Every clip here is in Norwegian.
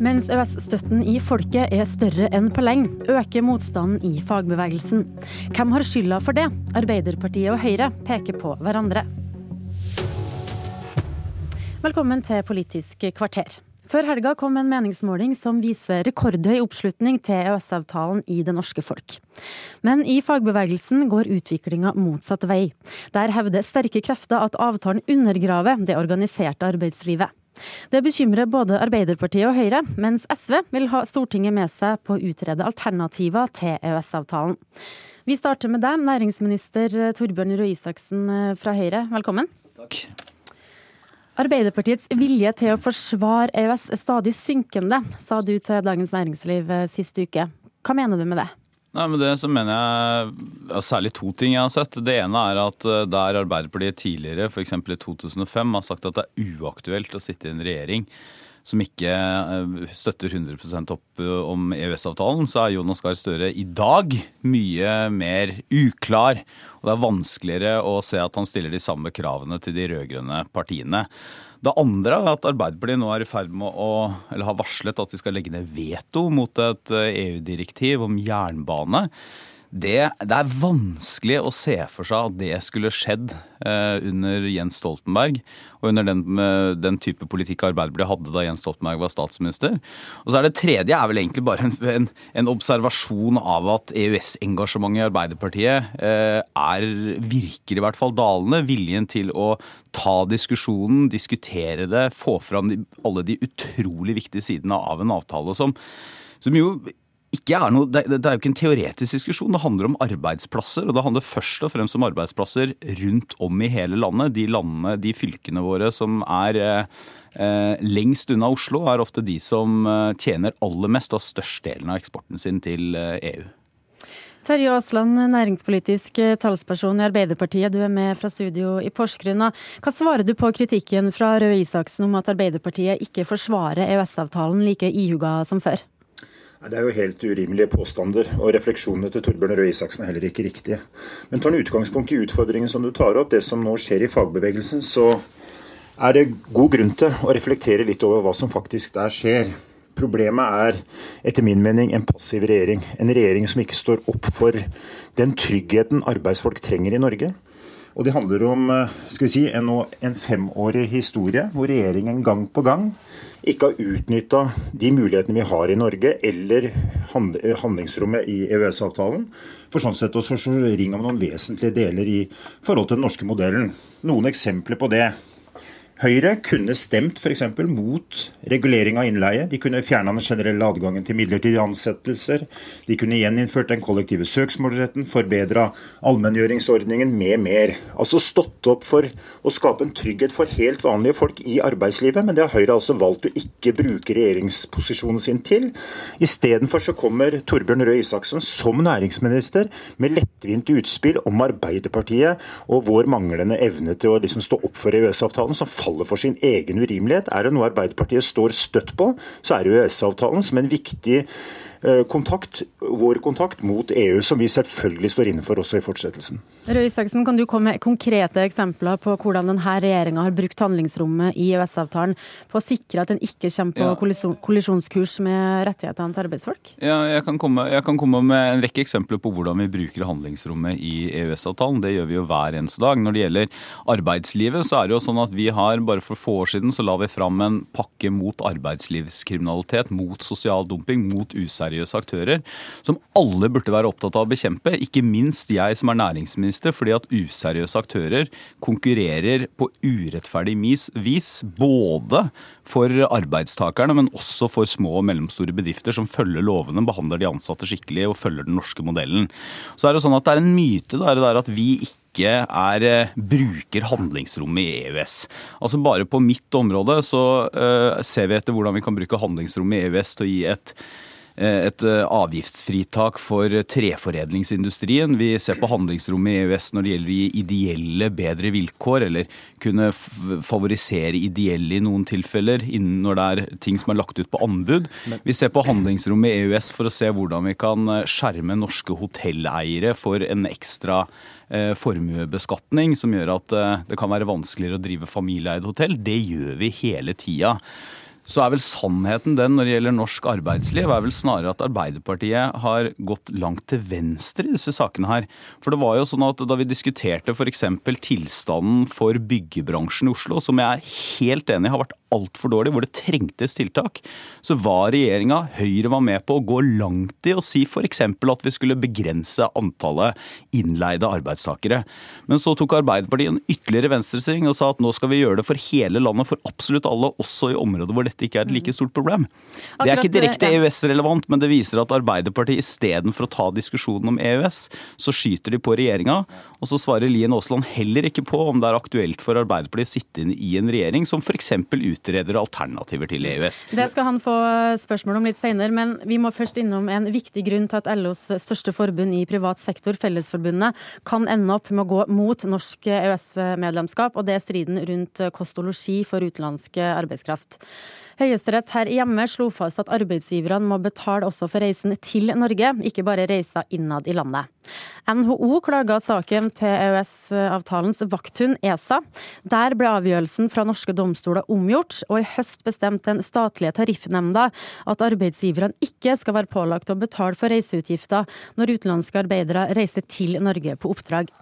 Mens EØS-støtten i folket er større enn på lenge, øker motstanden i fagbevegelsen. Hvem har skylda for det? Arbeiderpartiet og Høyre peker på hverandre. Velkommen til Politisk kvarter. Før helga kom en meningsmåling som viser rekordhøy oppslutning til EØS-avtalen i det norske folk. Men i fagbevegelsen går utviklinga motsatt vei. Der hevder sterke krefter at avtalen undergraver det organiserte arbeidslivet. Det bekymrer både Arbeiderpartiet og Høyre, mens SV vil ha Stortinget med seg på å utrede alternativer til EØS-avtalen. Vi starter med deg, næringsminister Torbjørn Røe Isaksen eh, fra Høyre. Velkommen. Takk. Arbeiderpartiets vilje til å forsvare EØS er stadig synkende, sa du til Dagens Næringsliv eh, sist uke. Hva mener du med det? Nei, men det så mener jeg ja, særlig to ting jeg har sett. Det ene er at eh, der Arbeiderpartiet tidligere, f.eks. i 2005, har sagt at det er uaktuelt å sitte i en regjering som ikke eh, støtter 100 opp eh, om EØS-avtalen, så er Jonas Gahr Støre i dag mye mer uklar. Og det er vanskeligere å se at han stiller de samme kravene til de rød-grønne partiene. Det andre er at Arbeiderpartiet nå er i ferd med å, eller har varslet at de skal legge ned veto mot et EU-direktiv eh, e om jernbane. Det, det, er vanskelig å se for seg at det skulle skjedd eh, under Jens Stoltenberg og under den, eh, den, type politikk Arbeiderpartiet hadde da Jens Stoltenberg var statsminister. Og så er Det tredje er vel egentlig bare en, en, en observasjon av at EØS-engasjementet i Arbeiderpartiet eh, er, virker i hvert fall dalende. Viljen til å ta diskusjonen, diskutere det, få fram de, alle de utrolig viktige sidene av en avtale som som jo ikke er noe, det, det, er jo ikke en teoretisk diskusjon, det handler om arbeidsplasser. Og det handler først og fremst om arbeidsplasser rundt om i hele landet. De landene, de fylkene våre som er eh, lengst unna Oslo, er ofte de som eh, tjener aller mest og størstedelen av eksporten sin til eh, EU. Terje Aasland, næringspolitisk eh, talsperson i Arbeiderpartiet. Du er med fra studio i Porsgrunn. Hva svarer du på kritikken fra Røe Isaksen om at Arbeiderpartiet ikke forsvarer EØS-avtalen like ihuga som før? Det er jo helt urimelige påstander, og refleksjonene til Torbjørn Røe Isaksen er heller ikke riktige. Men tar en utgangspunkt i utfordringen som du tar opp, det som nå skjer i fagbevegelsen, så er det god grunn til å reflektere litt over hva som faktisk der skjer. Problemet er etter min mening en passiv regjering. En regjering som ikke står opp for den tryggheten arbeidsfolk trenger i Norge. Og det handler om skal vi si, en, en femårig historie hvor regjeringen gang på gang ikke har utnytta de mulighetene vi har i Norge, eller handlingsrommet i EØS-avtalen, for sånn sett å slå ring om noen vesentlige deler i forhold til den norske modellen. Noen eksempler på det. Høyre kunne stemt f.eks. mot regulering av innleie. De kunne fjerna den generelle adgangen til midlertidige ansettelser. De kunne gjeninnført den kollektive søksmålsretten, forbedra allmenngjøringsordningen med mer. Altså stått opp for å skape en trygghet for helt vanlige folk i arbeidslivet, men det har Høyre altså valgt å ikke bruke regjeringsposisjonen sin til. Istedenfor så kommer Torbjørn Røe Isaksen som næringsminister med lettvint utspill om Arbeiderpartiet og vår manglende evne til å liksom stå opp for EØS-avtalen, som faller faller for sin egen urimelighet. Er det noe Arbeiderpartiet står støtt på, så er EØS-avtalen som en viktig kontakt, vår kontakt mot EU, som vi selvfølgelig står inne for også i fortsettelsen. Røe Isaksen, kan du komme med konkrete eksempler på hvordan denne regjeringa har brukt handlingsrommet i EØS-avtalen på å sikre at den ikke kommer på ja. kollisjonskurs med rettighetene til arbeidsfolk? Ja, jeg kan, komme, jeg kan, komme, med en rekke eksempler på hvordan vi bruker handlingsrommet i EØS-avtalen. Det gjør vi jo hver eneste dag. Når det gjelder arbeidslivet, så er det jo sånn at vi har, bare for få år siden, så la vi fram en pakke mot arbeidslivskriminalitet, mot sosial dumping, mot useriøsitet useriøse aktører, som alle burde være opptatt av å bekjempe. Ikke minst jeg som er næringsminister, fordi at useriøse aktører konkurrerer på urettferdig vis, både for arbeidstakerne, men også for små og mellomstore bedrifter som følger lovene, behandler de ansatte skikkelig og følger den norske modellen. Så er det sånn at det er en myte der, der at vi ikke er, eh, bruker handlingsrommet i EØS. Altså Bare på mitt område så uh, ser vi etter hvordan vi kan bruke handlingsrommet i EØS til å gi et et eh, avgiftsfritak for treforedlingsindustrien. Vi ser på handlingsrommet i EØS når det gjelder å gi ideelle bedre vilkår, eller kunne favorisere ideelle i noen tilfeller når det er ting som er lagt ut på anbud. Vi ser på handlingsrommet i EØS for å se hvordan vi kan eh, skjerme norske hotelleiere for en ekstra formuebeskatning som gjør at det kan være vanskeligere å drive familieeid hotell. Det gjør vi hele tida. Så er vel sannheten den når det gjelder norsk arbeidsliv, er vel snarere at Arbeiderpartiet har gått langt til venstre i disse sakene her. For det var jo sånn at da vi diskuterte f.eks. tilstanden for byggebransjen i Oslo, som jeg er helt enig i har vært altfor dårlig, hvor det trengtes tiltak, så var regjeringa, Høyre var med på å gå langt i å si f.eks. at vi skulle begrense antallet innleide arbeidstakere. Men så tok Arbeiderpartiet en ytterligere venstresving og sa at nå skal vi gjøre det for hele landet, for absolutt alle, også i områder hvor dette ikke er et like stort problem. Det er ikke direkte EØS-relevant, men det viser at Arbeiderpartiet istedenfor å ta diskusjonen om EØS, så skyter de på regjeringa. Og så svarer Lien Aasland heller ikke på om det er aktuelt for Arbeiderpartiet å sitte inn i en regjering som f.eks. utreder alternativer til EØS. Det skal han få spørsmål om litt senere, men vi må først innom en viktig grunn til at LOs største forbund i privat sektor, Fellesforbundet, kan ende opp med å gå mot norsk EØS-medlemskap, og det er striden rundt kost og losji for utenlandsk arbeidskraft. Høyesterett her hjemme slo fast at arbeidsgiverne må betale også for reisen til Norge, ikke bare reiser innad i landet. NHO klaga saken til EØS-avtalens vakthund ESA. Der ble avgjørelsen fra norske domstoler omgjort, og i høst bestemte den statlige tariffnemnda at arbeidsgiverne ikke skal være pålagt å betale for reiseutgifter når utenlandske arbeidere reiser til Norge på oppdrag.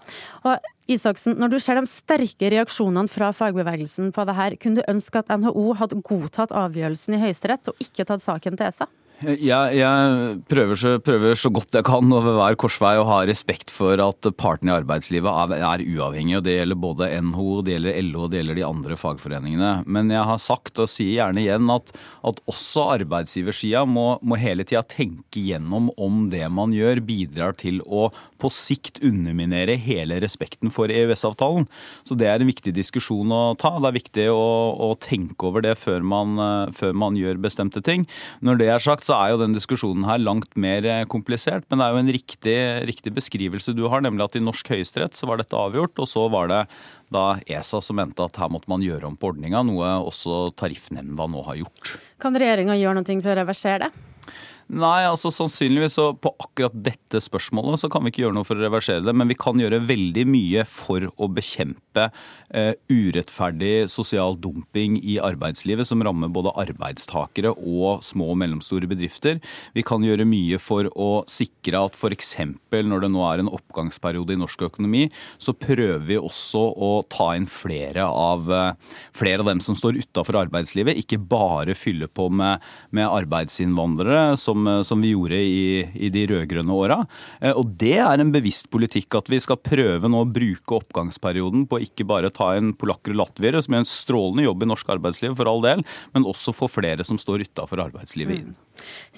Og Isaksen, når du ser de sterke reaksjonene fra fagbevegelsen på det her, kunne du ønske at NHO hadde godtatt avgjørelsen i Høyesterett og ikke tatt saken til ESA? Jeg, jeg prøver, så, prøver, så, godt jeg kan over hver korsvei å ha respekt for at partene i arbeidslivet er, er uavhengige. og Det gjelder både NHO, det gjelder LO og det gjelder de andre fagforeningene. Men jeg har sagt, og sier gjerne igjen, at, at også arbeidsgiversida må, må hele tida tenke gjennom om det man gjør bidrar til å på sikt underminere hele respekten for EØS-avtalen. Så Det er en viktig diskusjon å ta. Det er viktig å, å tenke over det før man, før man gjør bestemte ting. Når det er sagt, så er jo den diskusjonen her langt mer eh, komplisert. Men det er jo en riktig, riktig beskrivelse du har, nemlig at i norsk høyesterett så var dette avgjort. Og så var det da ESA som mente at her måtte man gjøre om på ordninga, noe også Tariffnemnda nå har gjort. Kan regjeringa gjøre noe for å reversere det? Nei, altså sannsynligvis så på akkurat dette spørsmålet så kan vi ikke gjøre noe for å reversere det, men vi kan gjøre veldig mye for å bekjempe eh, urettferdig sosial dumping i arbeidslivet som rammer både arbeidstakere og små og mellomstore bedrifter. Vi kan gjøre mye for å sikre at f.eks. når det nå er en oppgangsperiode i norsk økonomi, så prøver vi også å ta inn flere av, uh, flere av dem som står utafor arbeidslivet, ikke bare fylle på med, med arbeidsinnvandrere som som, eh, som vi gjorde i, i de rød-grønne åra. Eh, og det er en bevisst politikk at vi skal prøve nå å bruke oppgangsperioden på ikke bare ta inn polakker og latviere, som gjør en strålende jobb i norsk arbeidsliv for all del, men også få flere som står utafor arbeidslivet inn. Mm.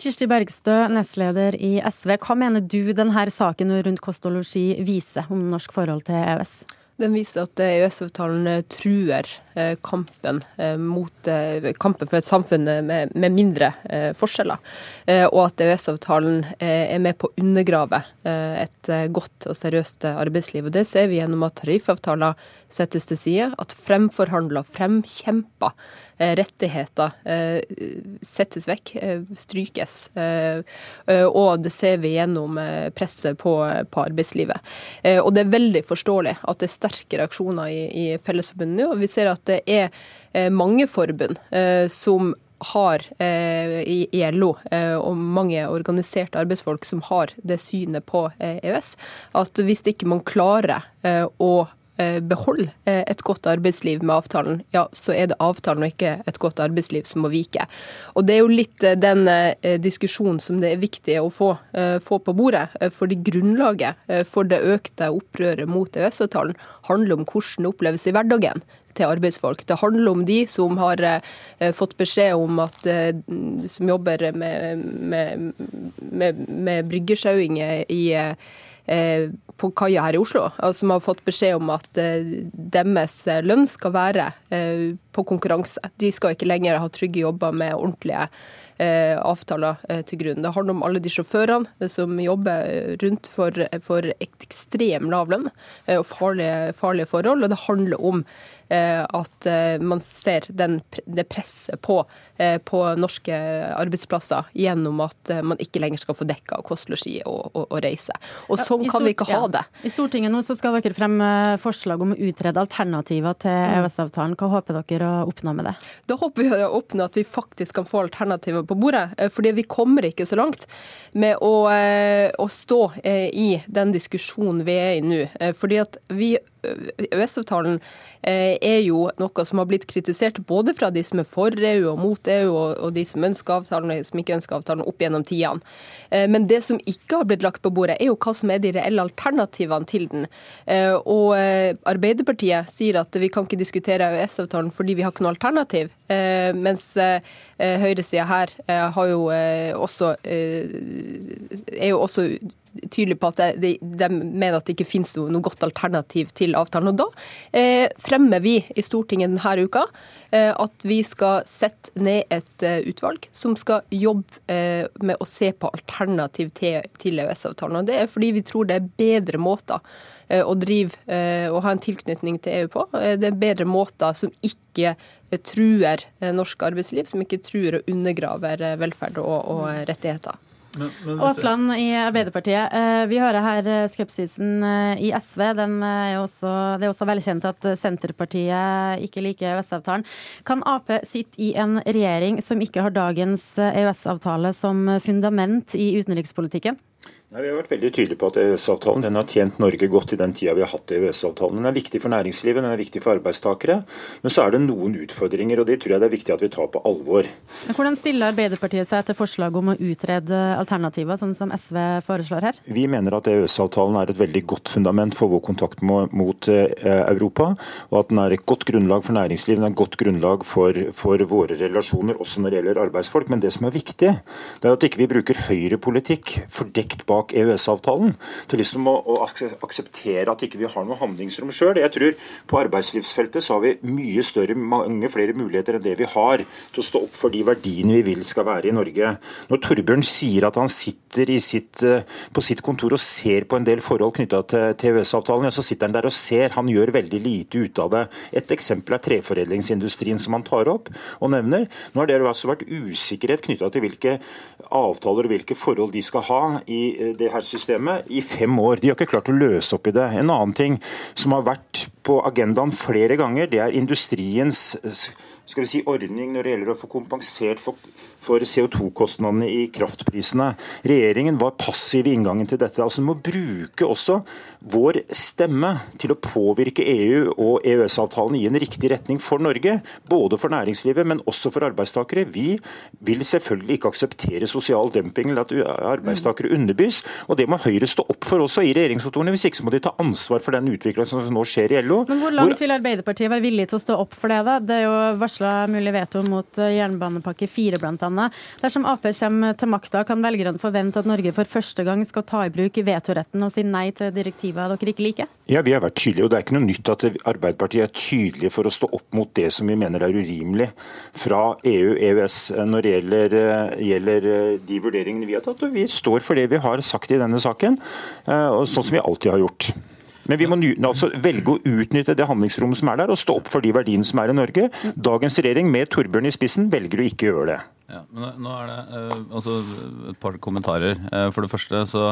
Kirsti Bergstø, nestleder i SV. Hva mener du denne saken rundt kost og losji viser om norsk forhold til EØS? Den viser at EØS-avtalen truer Eh, kampen, eh, mot, eh, kampen for et samfunn med, med mindre forskjeller. Og at EØS-avtalen er med på å undergrave et godt og seriøst arbeidsliv. Og Det ser vi gjennom at tariffavtaler settes til side, at fremforhandla, fremkjempa rettigheter settes vekk, strykes. Og det ser vi gjennom presset på, arbeidslivet. Og det er veldig forståelig at det er sterke reaksjoner i, Fellesforbundet nå. og vi ser at det er eh, mange forbund eh, som har eh, i LO og mange organiserte arbeidsfolk som har det synet på EØS, at hvis ikke man klarer å beholde et godt arbeidsliv med avtalen, ja, så er det avtalen og ikke et godt arbeidsliv som må vike. Og Det er jo litt den diskusjonen som det er viktig å få, få på bordet. Fordi grunnlaget for det økte opprøret mot EØS-avtalen handler om hvordan det oppleves i hverdagen til arbeidsfolk. Det handler om de som har eh, fått beskjed om at eh, som jobber med, med, med, med bryggesjauing i eh, på kaia her i Oslo, som har fått beskjed om at deres lønn skal være på konkurranse. De skal ikke lenger ha trygge jobber med ordentlige avtaler til grunn. Det handler om alle de sjåførene som jobber rundt for, for ekstrem lav lønn og farlige, farlige forhold. Og det handler om Eh, at eh, man ser den, det presset på, eh, på, norske arbeidsplasser gjennom at man ikke lenger skal få dekka kost, losji og, og, og, reise. Og sånn kan vi ikke ha det. Ja. I Stortinget nå så skal dere fremme forslag om å utrede alternativer til mm. EØS-avtalen. Hva håper dere å oppnå med det? Da håper vi å oppnå at vi faktisk kan få alternativer på bordet. Eh, fordi vi kommer ikke så langt med å, eh, å stå i den diskusjonen vi er i nå. Fordi at vi EØS-avtalen er jo noe som har blitt kritisert både fra de som er for EU og mot EU, og de som ønsker avtalen og de som ikke ønsker avtalen, opp gjennom tidene. Men det som ikke har blitt lagt på bordet, er jo hva som er de reelle alternativene til den. Og Arbeiderpartiet sier at vi kan ikke diskutere EØS-avtalen fordi vi har ikke noe alternativ. Mens høyresida her har jo også, er jo også tydelig på at de, de, mener at det ikke finnes noe, noe, godt alternativ til avtalen. Og Da eh, fremmer vi i Stortinget denne uka eh, at vi skal sette ned et eh, utvalg som skal jobbe eh, med å se på alternativ til, til EØS-avtalen. Og Det er fordi vi tror det er bedre måter eh, å drive eh, og ha en tilknytning til EU på. det er bedre måter som ikke truer norsk arbeidsliv, som ikke truer og undergraver velferd og, og rettigheter. Aasland i Arbeiderpartiet. Eh, vi hører her eh, skepsisen eh, i SV. Er også, det er også velkjent at Senterpartiet ikke liker EØS-avtalen. Kan Ap sitte i en regjering som ikke har dagens EØS-avtale som fundament i utenrikspolitikken? Nei, vi har vært veldig tydelige på at EØS-avtalen har tjent Norge godt i den tida vi har hatt EØS-avtalen. Den er viktig for næringslivet, den er viktig for arbeidstakere. Men så er det noen utfordringer, og de tror jeg det er viktig at vi tar på alvor. Hvordan stiller Arbeiderpartiet seg til forslaget om å utrede alternativer, sånn som SV foreslår her? Vi mener at EØS-avtalen er et veldig godt fundament for vår kontakt mot eh, Europa, og at den er et godt grunnlag for næringslivet, den er et godt grunnlag for, for våre relasjoner, også når det gjelder arbeidsfolk. Men det som er viktig, det er at ikke vi ikke bruker høyrepolitikk fordekt bak bak EØS-avtalen. Til liksom å, å, akseptere at ikke vi har noe handlingsrom sjøl. Jeg tror på arbeidslivsfeltet så har vi mye større, mange flere muligheter enn det vi har til å stå opp for de verdiene vi vil skal være i Norge. Når Torbjørn sier at han sitter sitt, eh, på sitt kontor og ser på en del forhold knytta til EØS-avtalen, ja, så sitter han der og ser. Han gjør veldig lite ut av det. Et eksempel er treforedlingsindustrien som han tar opp og nevner. Nå har det altså vært usikkerhet knytta til hvilke avtaler og hvilke forhold de skal ha i eh, det her systemet i fem år. De har ikke klart å løse opp i det. En annen ting som har vært på agendaen flere ganger, det er industriens skal vi si, ordning når det gjelder å få kompensert for, for CO2-kostnadene i kraftprisene. Regjeringen var passiv i inngangen til dette. Altså, Vi må bruke også vår stemme til å påvirke EU og EØS-avtalen i en riktig retning for Norge. Både for næringslivet, men også for arbeidstakere. Vi vil selvfølgelig ikke akseptere sosial dumping eller at arbeidstakere underbys. og Det må Høyre stå opp for også i regjeringskontorene. Hvis ikke så må de ta ansvar for den utviklingen som nå skjer i LO. Men Hvor langt vil Arbeiderpartiet være villig til å stå opp for det? da? Det er jo varsla mulig veto mot jernbanepakke jernbanepakke 4 bl.a. Dersom Ap kommer til makta, kan velgerne forvente at Norge for første gang skal ta i bruk vetoretten og si nei til direktiver dere ikke liker? Ja, vi har vært tydelige, og det er ikke noe nytt at Arbeiderpartiet er tydelige for å stå opp mot det som vi mener er urimelig fra EU, EØS, eh, når det gjelder, eh, gjelder de vurderingene vi har tatt. Og vi står for det vi har sagt i denne saken, sånn som vi alltid har gjort. Men vi må altså velge å utnytte det handlingsrommet som er der, og stå opp for de verdiene som er i Norge. Dagens regjering med Torbjørn i spissen velger å ikke gjøre det. Ja, men nå er det uh, altså et par kommentarer. Uh, for det første så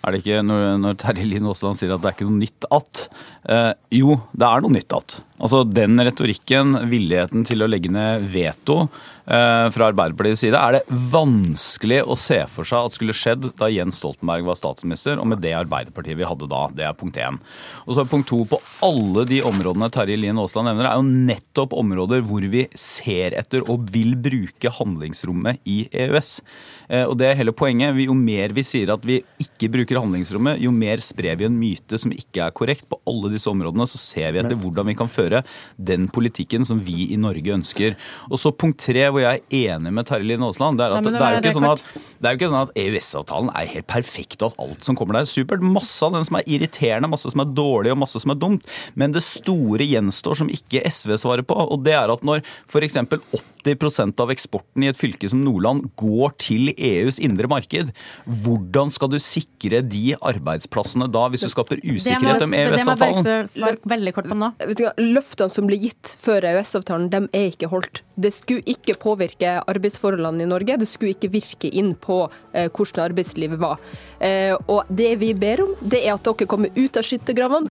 er det ikke når, når Terje Lien Aasland sier at det er ikke noe nytt at. eh, jo, det er noe nytt at. Altså Den retorikken, villigheten til å legge ned veto fra Arbeiderpartiets side, er det vanskelig å se for seg at skulle skjedd da Jens Stoltenberg var statsminister, og med det Arbeiderpartiet vi hadde da. Det er punkt én. Og så er punkt to på alle de områdene Terje Lien Aasland nevner, er jo nettopp områder hvor vi ser etter og vil bruke handlingsrommet i EØS. Eh, og det er hele poenget. Jo mer vi sier at vi ikke bruker handlingsrommet, jo mer sprer vi en myte som ikke er korrekt. På alle disse områdene så ser vi etter hvordan vi kan føre den politikken som vi i Norge ønsker. Og så punkt tre, hvor jeg er enig med Terje Lien Aasland, det er at det, det, er jo ikke sånn at, det er jo ikke sånn at EØS-avtalen er helt perfekt, og at alt som kommer der er supert. Masse av den som er irriterende, masse som er dårlig, og masse som er dumt. Men det store gjenstår som ikke SV svarer på, og det er at når f.eks. 80% av eksporten i et fylke som Nordland går til EUs indre marked. Hvordan skal du sikre de arbeidsplassene da, hvis du skaper usikkerhet om EØS-avtalen? Det må svare veldig kort på nå. Løftene som ble gitt før EØS-avtalen, de er ikke holdt. Det skulle ikke påvirke arbeidsforholdene i Norge. Det skulle ikke virke inn på eh, hvordan arbeidslivet var. Eh, og det vi ber om, det er at dere kommer ut av skyttergravene,